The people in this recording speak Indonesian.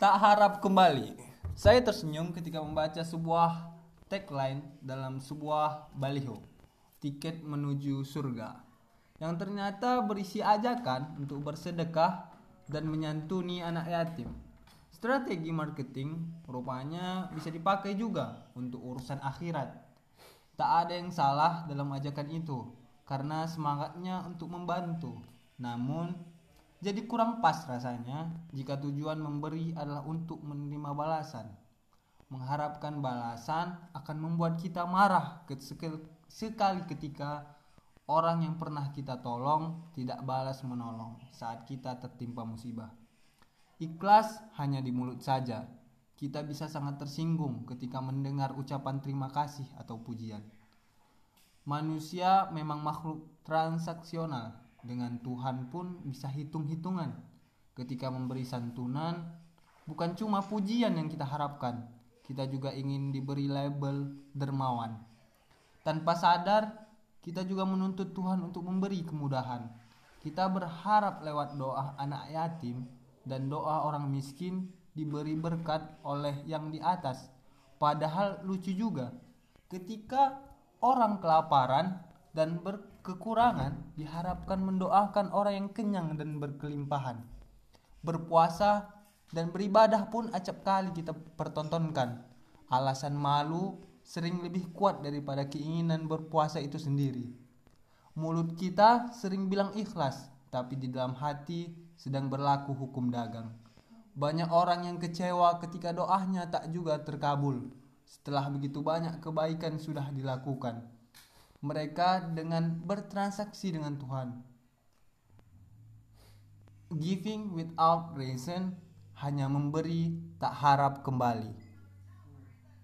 Tak harap kembali. Saya tersenyum ketika membaca sebuah tagline dalam sebuah baliho. Tiket menuju surga. Yang ternyata berisi ajakan untuk bersedekah dan menyantuni anak yatim. Strategi marketing rupanya bisa dipakai juga untuk urusan akhirat. Tak ada yang salah dalam ajakan itu karena semangatnya untuk membantu. Namun jadi kurang pas rasanya jika tujuan memberi adalah untuk menerima balasan. Mengharapkan balasan akan membuat kita marah sekali ketika orang yang pernah kita tolong tidak balas menolong saat kita tertimpa musibah. Ikhlas hanya di mulut saja. Kita bisa sangat tersinggung ketika mendengar ucapan terima kasih atau pujian. Manusia memang makhluk transaksional dengan Tuhan pun bisa hitung-hitungan. Ketika memberi santunan, bukan cuma pujian yang kita harapkan, kita juga ingin diberi label dermawan. Tanpa sadar, kita juga menuntut Tuhan untuk memberi kemudahan. Kita berharap lewat doa anak yatim dan doa orang miskin diberi berkat oleh yang di atas. Padahal lucu juga, ketika orang kelaparan dan berkekurangan diharapkan mendoakan orang yang kenyang dan berkelimpahan. Berpuasa dan beribadah pun acap kali kita pertontonkan. Alasan malu sering lebih kuat daripada keinginan berpuasa itu sendiri. Mulut kita sering bilang ikhlas, tapi di dalam hati sedang berlaku hukum dagang. Banyak orang yang kecewa ketika doanya tak juga terkabul setelah begitu banyak kebaikan sudah dilakukan mereka dengan bertransaksi dengan Tuhan. Giving without reason hanya memberi tak harap kembali.